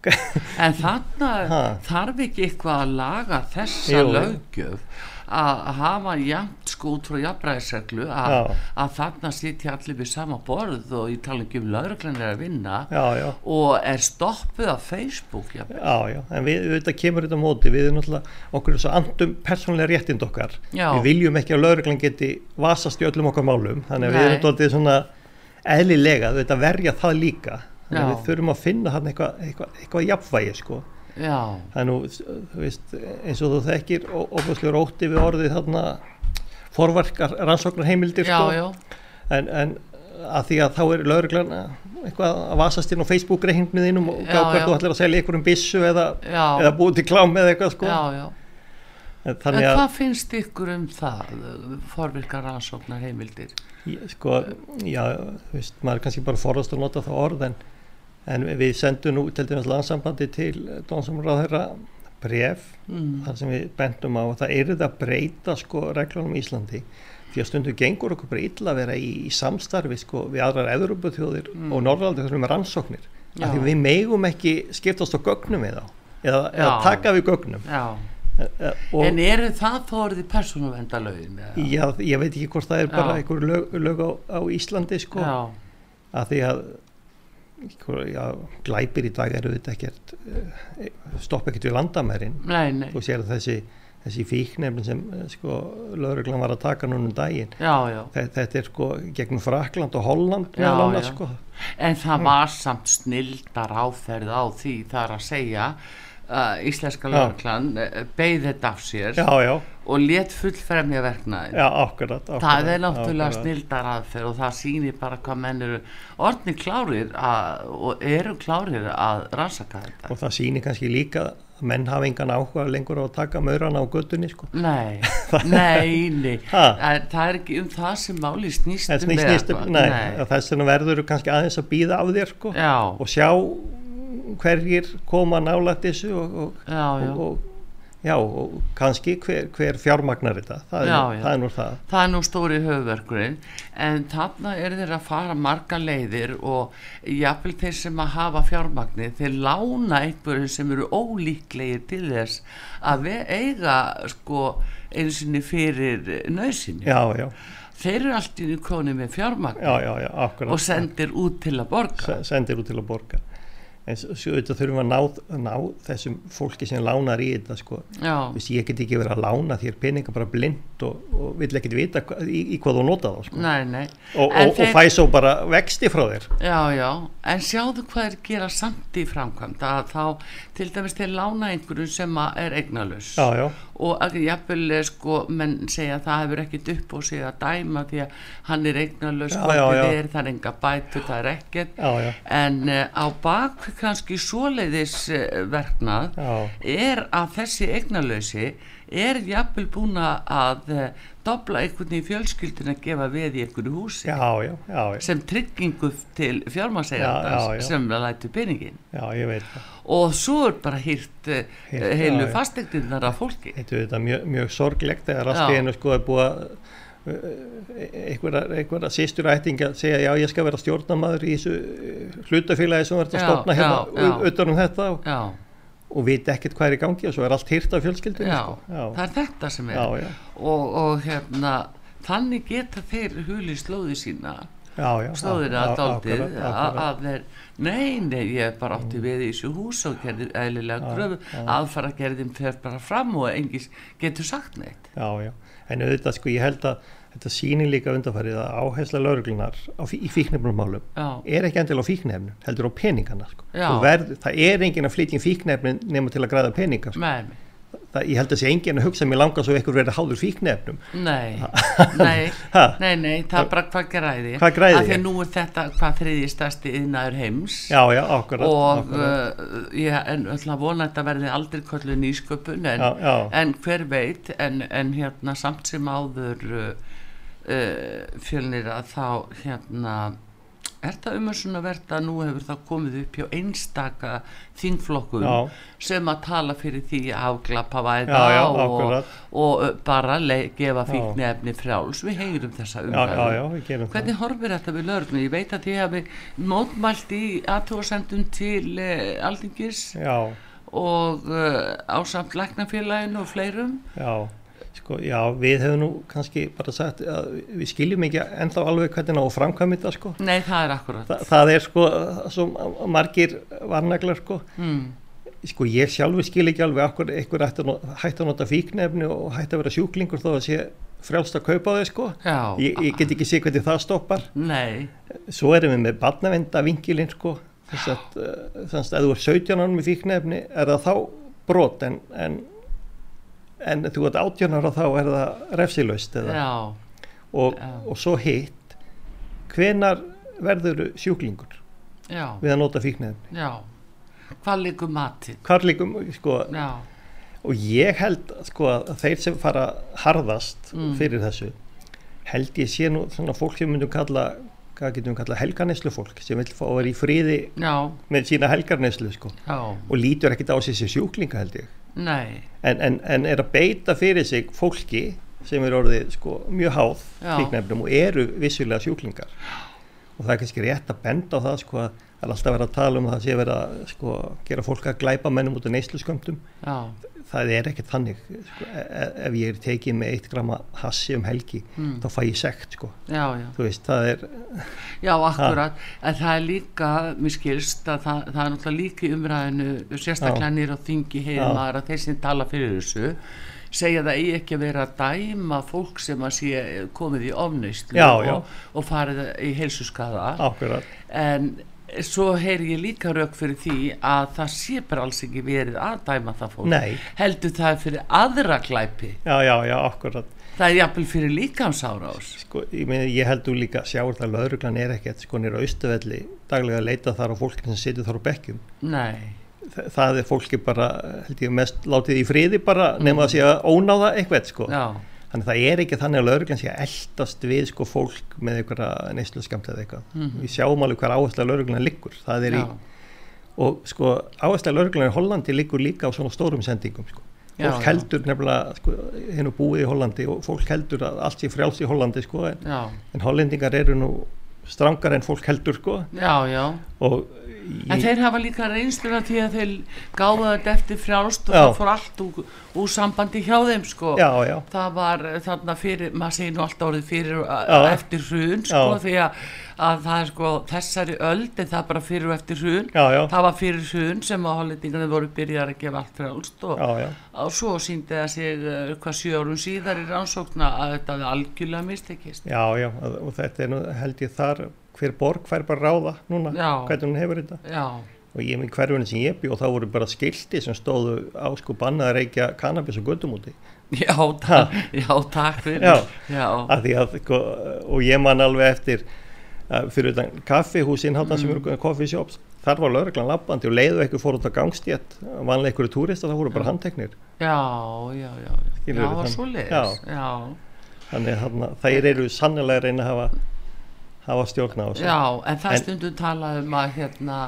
En þannig þarf ekki eitthvað að laga þessa lögjöf að hafa jæmt sko út frá jafnbræðisreglu að, að þarna sitja allir við sama borð og ég tala ekki um lauruglanir að vinna já, já. og er stoppuð af Facebook. Já, já, en við, þetta kemur þetta móti, við erum náttúrulega okkur er svo andum persónlega réttind okkar. Við viljum ekki að lauruglan geti vasast í öllum okkar málum, þannig að Nei. við erum doldið svona eðlilega, þetta verja það líka, þannig að við þurfum að finna hann eitthvað, eitthvað, eitthvað jafnvægi sko það er nú veist, eins og þú þekkir óbúslega rótti við orðið þarna forvarkar rannsóknar heimildir já, sko. já. En, en að því að þá er lauruglan eitthvað að vasast inn á Facebook reyngnum og gá hvert þú ætlir að selja ykkur um bissu eða, eða búið til klám eða eitthvað sko. en, en hvað finnst ykkur um það forvirkar rannsóknar heimildir sko, já, veist, maður er kannski bara forðast að nota það orð en en við sendum nú til dæmis landsambandi til dónsamráðherra bref mm. þar sem við bendum á að það er það að breyta sko reglunum í Íslandi því að stundum gengur okkur bara illa að vera í, í samstarfi sko við aðrar eðuruböðþjóðir mm. og norðaldi þessum er rannsóknir af því við megum ekki skiptast á gögnum eða, eða, eða taka við gögnum Já. Og en eru það þóriði persónuvendalögin? Já, ég veit ekki hvort það er bara einhver lög, lög á, á Íslandi sko Já. að því að já, glæpir í dag eru þetta ekkert eh, stoppa ekkert við landamærin og sér þessi, þessi fíknefn sem eh, sko lögreglan var að taka núna um daginn já, já. Þetta, þetta er sko gegnum Frakland og Holland annars, sko. en það var samt snildar áferð á því þar að segja uh, íslenska lögreglan uh, beigð þetta af sér já, já. og let fullfremja verknaði það er náttúrulega snildar aðferð og það sýnir bara hvað menn eru orðni klárir að, og eru klárir að rannsaka þetta. Og það sýnir kannski líka að menn hafa engan áhuga lengur á að taka maurana á göttunni sko. Nei, nei, nei það, er ekki um það sem máli snýstum snýst um, nei, nei. þess vegna verður kannski aðeins að býða af þér sko, og sjá hverjir koma nálægt þessu og, og, já, já. og, já, og kannski hver, hver fjármagnar þetta. Það er, það er nú það. Það er nú stóri höfverkurinn en þarna er þeir að fara marga leiðir og jáfnvel þeir sem að hafa fjármagnir þeir lána einhverju sem eru ólíklegir til þess að eiga sko eins og fyrir nöðsynni já já. Þeir eru allt í króni með fjármagn og sendir út til að borga. Sendir út til að borga en svo auðvitað þurfum við að ná, ná þessum fólki sem lánar í þetta sko. Vist, ég get ekki verið að lána þér peninga bara blind og, og vill ekki vita hva, í, í hvað þú nota þá sko. nei, nei. og, og, þeir... og fæ svo bara vexti frá þér já, já, en sjáðu hvað er gera samt í framkvæmd að þá til dæmis þeir lána einhverju sem er eignalus já, já. Og að jafnvel sko menn segja að það hefur ekkit upp og segja að dæma því að hann er eignalus það er enga bætur, það er ekkert. En uh, á bak kannski svoleiðis uh, verknað er að þessi eignalösi er jafnvel búin að uh, dobla einhvern í fjölskyldin að gefa veð í einhverju húsi. Já, já, já, sem tryggingu til fjármásegjarnas sem lætu peningin og svo er bara hýrt uh, heilu fastegninnar af fólki. Þetta er mjög, mjög sorglegt í einu sko er búið að einhverja sístur ætting að segja já ég skal vera stjórnamaður í þessu hlutafélagi sem verður að stopna hérna utan um þetta og og viti ekkert hvað er í gangi og svo er allt hýrt af fjölskyldinu sko. það er þetta sem er. Já, já. Og, og hérna þannig geta þeir huli slóði sína. Já, slóðir að daldið að þeir nei, nei, ég er bara átti við í þessu hús og gerði eðlilega gröfu aðfara gerðum þeir bara fram og engis getur sagt neitt. Já, já, en auðvitað sko ég held að þetta sýnir líka undanfarið að áhersla lauruglunar í fíknefnumálum er ekki endilega á fíknefnum, heldur á peningana sko. verð, það er engin að flytja í fíknefnum nema til að græða peninga sko. það, ég held að sé engin að hugsa mér langa svo ekkur verið háður fíknefnum nei, nei, nei, nei það er bara hvað græði. Hvað græði af því að nú er þetta hvað þriði stærsti yðnaður heims. Já, já, akkurat og akkurat. Uh, ég er vona að þetta verði aldrei kollu nýsköpun en, já, en hver veit en, en hérna samt sem áður uh, uh, fjölnir að þá hérna er það um að að nú hefur það komið upp hjá einstaka þingflokkum já. sem að tala fyrir því að afglapa væða já, já, og, og bara gefa fíkni efni frjáls. Við heyrum þessa umhverju hvernig horfir þetta við lörgnu ég veit að þið hafi mótmælt í aðtóðsendum til eh, aldingis og uh, ásamt læknafélaginu og fleirum. Já Sko, já, við hefum nú kannski bara sagt að við skiljum ekki ennþá alveg hvernig ná framkvæmið það sko. Nei, það er akkurat. Þa, það er sko svo margir varnaglar sko. Mm. Sko ég sjálfur skil ekki alveg akkur eitthvað hægt að nota fíknefni og hægt að vera sjúklingur þó að sé frjálst að kaupa þau sko. Já. Ég, ég get ekki sé hvernig það stoppar. Nei. Svo erum við með barnavenda vingilinn sko. Þess að þannig að ef þú er 17 árum með fíknefni er það þá brot en, en en þú ert átjónar og þá er það refsilaust og, og svo hitt hvenar verður sjúklingur? Já. við að nota fíknefni hvað líkum mati hvað líkum sko, og ég held sko, að þeir sem fara harðast mm. fyrir þessu held ég sé nú svona fólk sem myndum kalla hvað getum við kallað helgarneslu fólk sem vil fá að vera í fríði Já. með sína helgarneslu sko. og lítur ekkert á sér sjúklinga held ég en, en, en er að beita fyrir sig fólki sem eru orðið sko, mjög háð fíknefnum og eru vissulega sjúklingar. Og það er kannski rétt að benda á það sko, það er alltaf verið að tala um það að sé verið að sko, gera fólk að glæpa mennum út af neyslu skömmtum það er ekkert þannig sko, e, e ef ég er tekið með eitt grama hassi um helgi mm. þá fæ ég sekt sko. Já, já. þú veist, það er Já, akkurat, en það er líka mér skilst að það, það er náttúrulega líka í umræðinu, sérstaklega nýra þingi heima að þeir sem tala fyrir þessu segja það eigi ekki að vera að dæma fólk sem að sé komið í ofnæslu og, og farið í heilsuskaða. En svo heyr ég líka rauk fyrir því að það sé bara alls ekki verið að dæma það fólk. Heldur það fyrir aðra glæpi. Já, já, já, akkurat. Það er jafnvel fyrir líkamsára ás sko, ég, meni, ég heldur líka sjáur það að lauruglan er ekkert sko nýra austuvelli daglega leita þar á fólkinn sem situr þar á bekkjum. Nei. Þa, það er fólki bara held ég mest látið í friði bara mm. nema að sé að ónáða eitthvað sko. Já þannig að það er ekki þannig að lauruglan sé að eldast við sko fólk með einhverja neyslu skamt eða eitthvað mm -hmm. við sjáum alveg hver áhersla lauruglan liggur það er Já. í og sko áhersla lauruglan í Hollandi liggur líka á svona stórum sendingum sko Já, fólk heldur nefnilega sko, hennu búið í Hollandi og fólk heldur að allt sé frjáls í Hollandi sko en, en hollendingar eru nú strangar en fólk heldur sko já, já. Og En þeir hafa líka reynsluna því að þeir gáða þetta eftir frjálst og já. það fór allt úr, úr sambandi hjá þeim sko. Já, já. Það var þarna fyrir, maður segir nú alltaf orðið fyrir uh, eftir hrun sko því að, að það er sko þessari öld en það bara fyrir og eftir hrun. Það var fyrir hrun sem að hollendingarnir voru byrjar að gefa allt frjálst og, og svo síndi það sig uh, hvað sjö árum síðar í rannsókna að þetta algjörlega mistekist. Já, já og þetta er nú held ég þar hver borg fær bara ráða núna já. hvernig hún hefur þetta. Já. og ég minn hverjum sem ég og þá voru bara skildi sem stóðu á sko bannaða reykja kannabis og gullum úti. Já, ta já, takk fyrir. Að, sko, og ég man alveg eftir fyrir utan kaffihúsin mm. sem eru coffee shops þar var lauraglan lappandi og leiðu eitthvað fór út á gangstétt. Vanlega eitthvað turist og það voru bara handteknir. Já, já, já já, svo leiðis þannig að það eru sannilega reyna að hafa hafa stjórn á þessu Já, en það stundum talaðum að hérna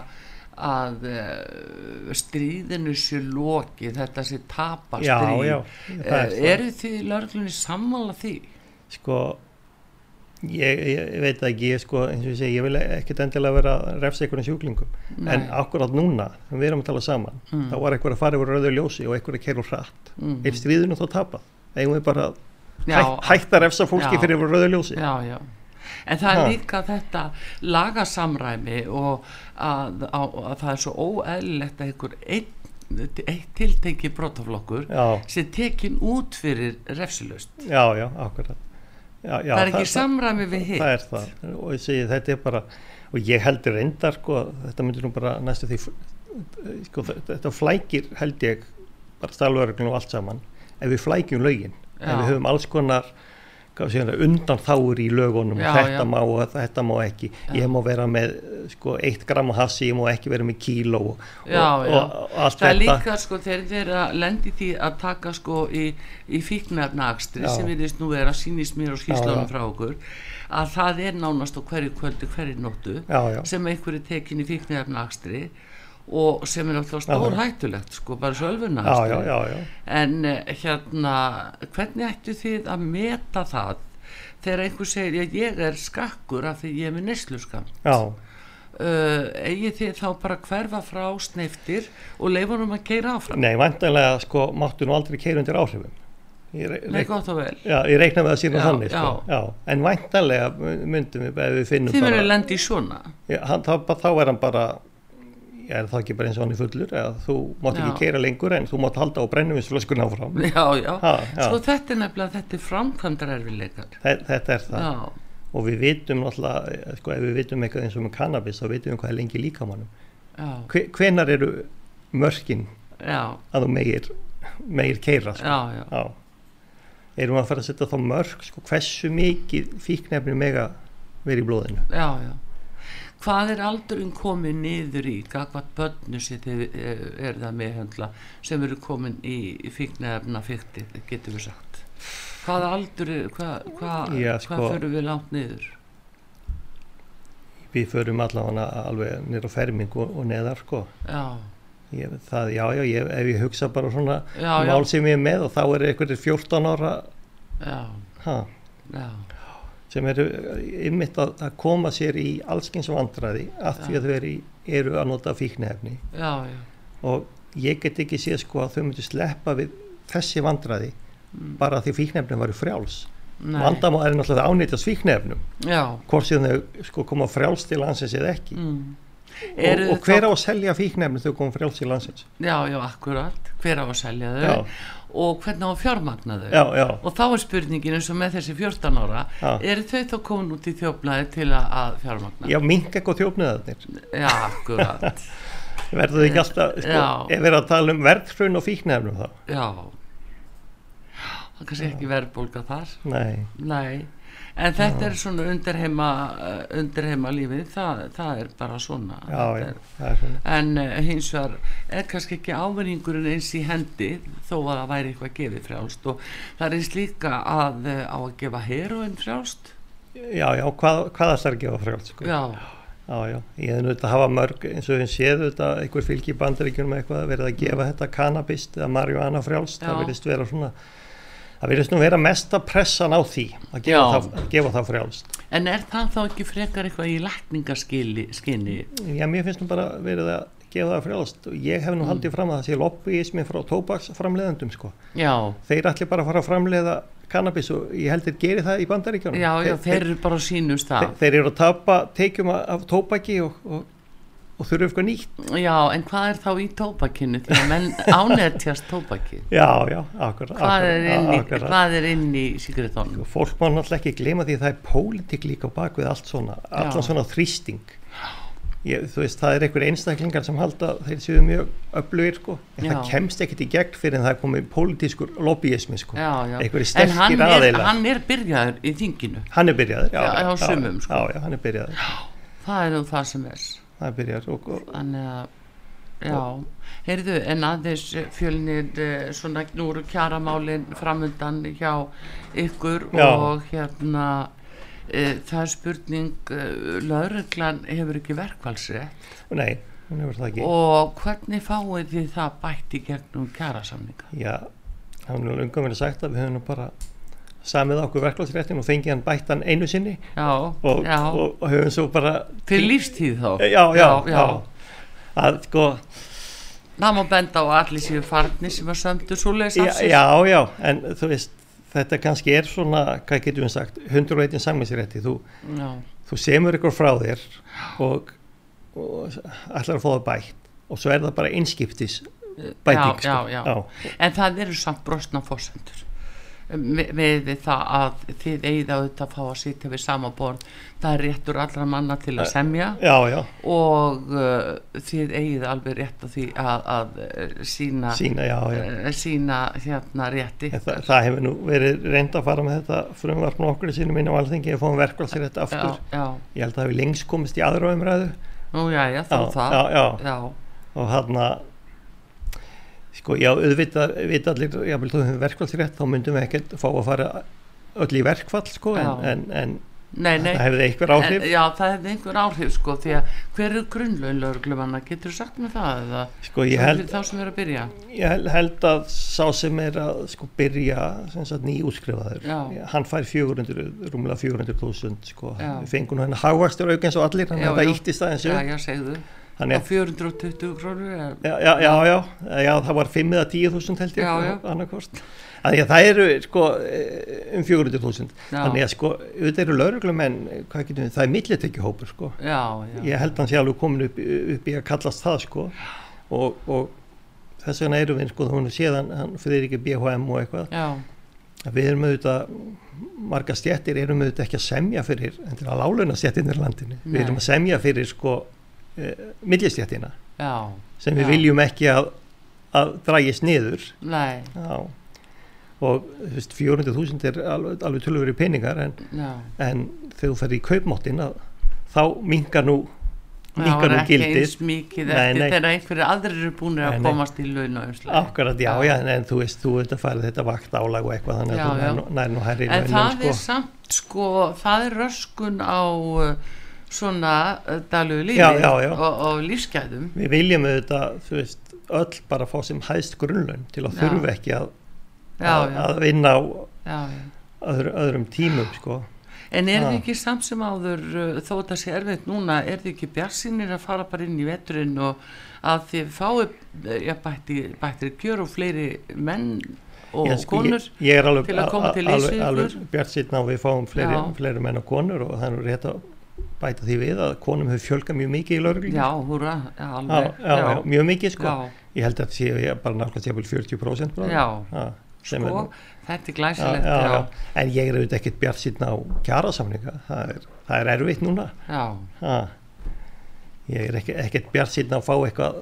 að uh, stríðinu sé loki þetta sé tapastríð já, já, er uh, eru þið lörglunni sammála því? Sko ég, ég veit ekki ég, sko, eins og ég segi, ég vil ekkert endilega vera refsa einhvern sjúklingum Nei. en akkurat núna, við erum að tala saman mm. þá var einhver að fara yfir rauðu ljósi og einhver að keira úr hratt mm. er stríðinu þá tapað? Eigum við bara hægt, hægt að refsa fólki fyrir yfir rauðu ljósi? Já, já en það er líka þetta lagasamræmi og að, að, að það er svo óæðilegt að einhver einn eitt tiltengi brotaflokkur sem tekin út fyrir refsilust já, já, akkurat. Já, já, það er ekki það, samræmi við hitt það er það. Og ég segi þetta er bara og ég heldur reyndar sko, þetta myndir nú bara næstu því sko, þetta flækir held ég bara stálverðurinn og allt saman. Ef við flækjum lögin ef við höfum alls konar undan þáur í lögunum. Já, þetta já. má og þetta má ekki. Já. ég má vera með sko, eitt gram hassi, ég má ekki vera með kíló og, og, og allt þetta það er líka sko þegar þeir að lendi því að taka sko í, í fíknarnagstri sem við veist nú er að sínist mér og skýrslunum frá okkur að það er nánast á hverju kvöldu, hverju nóttu sem einhverju tekin í fíknarnagstri og sem er náttúrulega stór hættulegt sko bara sölvuna en eh, hérna hvernig ættu þið að meta það þegar einhver segir ég, ég er skakkur af því ég er með nesluskam uh, eigið þið þá bara hverfa frá sneftir og leifunum að keira áfram? Nei, vantanlega sko máttu nú aldrei keira undir áhrifum. Reik, Nei, gott og vel. Já, ég reikna með að sína þannig sko. en vantanlega myndum við við finnum Þið verður lendi í svona. Já, hann, þá, þá er hann bara er það ekki bara eins og hann er fullur eða þú mátt já. ekki keira lengur en þú mátt halda á brennuvinsflöskun áfram. Já, já, ha, já, sko þetta er nefnilega þetta er framkvæmdar erfileikar þetta er það. Já. og við vitum alltaf, sko ef við vitum eitthvað eins og með kannabis þá vitum við hvað er lengi líkamannum hvenar eru mörkin að þú meir meir keira sko? erum við að fara að setja þá mörk sko hversu mikið fíknefni mega verið í blóðinu? Já, já hvað er aldurinn komið niður í hvað bönnu sér eh, er það meðhendla sem eru komin í, í fíknefna fyrti getur við sagt? Hvað aldur hvað hva, sko, hva fyrir við langt niður? Við förum allavega alveg nýra ferming og, og neðar sko. Já. Ég, það, já, já, ég, ef ég hugsa bara svona já, mál sem ég er með og þá er einhverjir 14 ára. Já. Ha. já sem eru ymmit að, að koma sér í allskyns vandræði af því að þau eru, eru að nota fíknefni og ég get ekki séð sko að þau myndu sleppa við þessi vandræði mm. bara því fíknefnum varu frjáls. Vandamá er náttúrulega ánýttast fíknefnum hvort sem þau sko koma frjáls til landsins eða ekki. Mm. og, og hver á að selja fíknefnum þau koma frjáls til landsins? Já, já, akkurat, hver á að selja þau? Já. Og hvernig á að fjármagna þau. Já, já. og þá er spurningin eins og með þessi 14 ára eru þau þá komin út í þjófnaði til að fjármagna? Já, mink ekkur þjófnaðarnir Já, akkurat. Verður þau ekki alltaf sko, ef við erum að tala um verðhrun og fíknefnum þá? Já. Það kannski ekki verðbólka þar. Nei. Nei en þetta já. er svona undirheima undirheima lífið, það, það er bara svona, já, já, er, er svona. en uh, hins vegar er kannski ekki ávinningurinn eins í hendi þó að það væri eitthvað gefið frjálst. Og það er eins líka að uh, á að gefa heroinn frjálst. Já, já, hvað, hvað það er að gefa frjálst sko. Já. Já, já, ég hef náttúrulega að hafa mörg eins og við séum þetta, einhver fylgi bandaríkjum eitthvað verið að gefa þetta kannabist eða marjuana frjálst, það verðist vera svona það verðist nú vera mesta pressan á því að gefa, það, að gefa það frjálst En er það þá ekki frekar eitthvað í lækningaskinni? Já, mér finnst nú bara verið að gefa það frjálst og ég hef nú mm. haldið fram að það sé lobbyismi frá tóbaksframleðandum sko. þeir ætli bara að fara að framleða kannabis og ég heldur geri það í bandaríkjónum Já, já, þeir, þeir eru bara á sínum stað Þeir, þeir eru að tapa teikjum af tóbaki og, og og þurfu eitthvað nýtt. Já, en hvað er þá í tópakinu því að menn ánættjast tópaki Já, já, akkurat Hvað er inn í, hvað er inn í sigriðtónum? Fólk má náttúrulega ekki glema því að það er pólitík líka á bakvið allt svona allan svona þrýsting. Ég, þú veist, það er einhver einstaklingar sem halda þeir séu mjög öflugir sko en já. það kemst ekkert í gegn fyrir en það er komið pólitískur lobbyismi sko. Einhverju sterkir aðeila En hann er byrjaður í þinginu. Hann er byrjaður, já, já, já, sumum, sko. já hann er byrjaður. Það er nú það sem er það byrjar og, þannig að já, heyrðu en aðeins fjölnir eh, svona nú eru kjaramálinn framöndan hjá ykkur já. og hérna e, það er spurning lauruglan hefur ekki verkvalsið nei, hún hefur það ekki. Og hvernig fáið þið það bætt í gegnum kjarasamninga? Já, það er nú umgöfum verið sagt að við höfum bara samið okkur verklagsréttin og fengið hann bættan einu sinni. Já, og, já. Og, og höfum svo bara til lífstíð þá? Já, já, já að sko það má benda á allir síðu farni sem var sömdu svo leiðs já, já, en þú veist þetta kannski er svona, hvað getur við sagt 101 samlingsrétti þú, þú semur ykkur frá þér og, og ætlar að fá það bætt. Og svo er það bara einskiptis bæting sko. en það eru samt brostna fórsendur við það að þið eigið að fá að sitja við sama borð. Það er réttur allra manna til að semja. já, já. og uh, þið eigið alveg rétt að því að, að sína sína, já, sína hérna rétti. Þa, það hefur nú verið reynd að fara með þetta frumvarpn okkur sínum inn á alþengi að fá um verkvælsir þetta aftur. ég held að það hefur lengst komist í aðra umræðu. Nú já, já, þá það. og hann að Sko já, auðvitað allir, já, þú hefur verkvallsrétt, þá myndum við ekkert fá að fara öll í verkvall sko, en, en nei, nei. það hefði einhver áhrif. En, já, það hefði einhver áhrif sko, því að hver er grunnlaun lögurglumanna, getur þú sagt með það eða sko, held, þá sem er að byrja? Ég held að sá sem er að sko byrja, sem sagt nýjútskrifaður, hann fær 400, rúmlega 400.000 sko, við fengum hann hagvakstur auk eins og allir, hann þetta íttist aðeins. Já, já, segðu. Á 420 krónur? Já, já, já, já, já, það var 5 eða 10.000 held ég annarkost. Þannig að það eru sko um 400.000. Þannig að sko, auðvitað eru getum við, það er millitekjuhópur sko. Já, já. Ég held að hann sé alveg komin upp, upp í að kallast það sko og, og þess vegna eru við sko, hún er séðan, hann fyrir ekki BHM og eitthvað. Já. Við erum auðvitað, marga stjættir erum auðvitað ekki að semja fyrir, en til að lálauna stjættinir landinu. Nei. Við erum að semja fyrir sko millistjættina sem við já. viljum ekki að, að drægist niður. Og veist, 400.000 er alveg, alveg tölveri peningar en, en þegar þú fer í kaupmáttin þá mingar nú mingar nú gildið. þegar einhverju aðrir eru búin að nei, komast í laun Akkurat, já, já, en, en þú veist, þú ert að fara þetta vakt álag og eitthvað þannig að þú nær nú hærri En það sko. er samt, sko, það er röskun á svona eh, daluðu lífi já, já, já. Og, og lífsgæðum. Við viljum auðvitað, þú veist, öll bara fá sem hæðst grunnlaun til að þurfu ekki að, að, að vinna á öðru, öðrum tímum sko. En er þið ekki samt sem áður uh, þó þetta sé erfitt núna, er þið ekki bjarsinir að fara bara inn í veturinn og að þið fái ja, bættir, gjör og fleiri menn og ég, sko, konur ég, ég alveg, til að koma til leysu ykkur? Alveg bjart síðan á við fáum fleiri, fleiri menn og konur og það er rétt að bæta því við að konum hefur fjölgað mjög mikið í lauruglinni. Já, húra, alveg. Já, já, já, mjög mikið sko. Ég held að það sé bara náttúrulega 40% bara. Já, sko, þetta er glæsilegt. En ég er auðvitað ekkert bjart síðan á kjærasamninga, það er, það er erfitt núna. Já. Ha. Ég er ekkert, ekkert bjart síðan að fá eitthvað,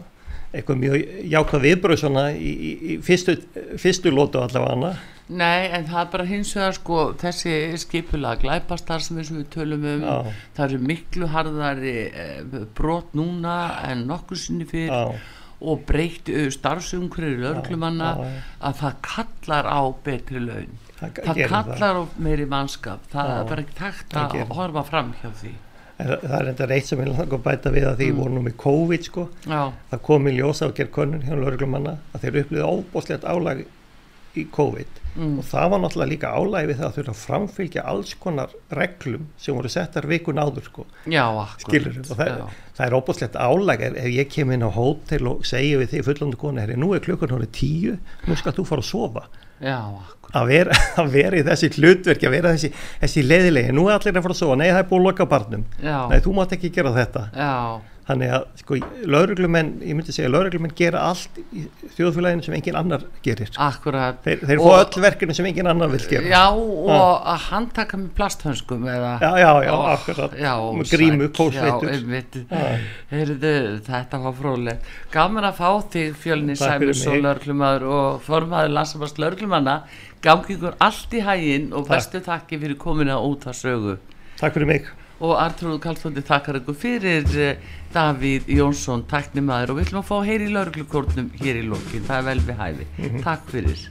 eitthvað mjög jákvæð viðbröð svona í, í, í fyrstu, fyrstu lótu allavega hana. Nei, en það er bara hins vegar sko þessi skipulega glæpastar sem við tölum um, Já. það eru miklu harðari eh, brot núna en nokkur sinni fyrr Já. og breytt starfsumhverju löglumanna að það kallar á betri laun það, það kallar á meiri mannskap það Já. er bara ekki takt að horfa fram hjá því Það er enda reitt sem ég langar að bæta við að því mm. voru nú með COVID sko, það kom í ljósa og gerð konun hjá löglumanna að þeir upplýði óbúslegt álagi í COVID. Mm. og það var náttúrulega líka álægi við það að þurfa að framfylgja alls konar reglum sem voru settar vikun áður sko. Já, og það, það er óbúslegt álægi ef, ef ég kem inn á hótel og segja við því fullandu konu, herri, nú er klukkan hóri tíu, nú skal þú fara að sofa. Já, að vera, að vera í þessi hlutverk að vera þessi, þessi leðilegi, nú er allir að fara að sofa. Nei það er búin að loka barnum, nei þú mátt ekki gera þetta. Já þannig að sko lauruglumenn, ég myndi segja lauruglumenn gera allt í þjóðfélaginu sem engin annar gerir. Akkurat. Þeir, þeir fá öll verkefni sem engin annar vil gera. Já og ha. að handtaka með plasthönskum eða Já, já, já, og, akkurat. já, grímu, kósveitur Þetta var fróðilegt Gaman að fá þig fjölni Sæmus og lauruglumadur og formaður landsambast lauruglumanna Gangi ykkur allt í hægin og bestu takki fyrir komina út að sögu. Takk fyrir mig og Artrúð Kallstóndi takkar ykkur fyrir eh, Davíð Jónsson tæknimaður. Og við ætlum að fá heyri í lauruglukornum hér í lokin, það er vel við hæfi. -hmm. takk fyrir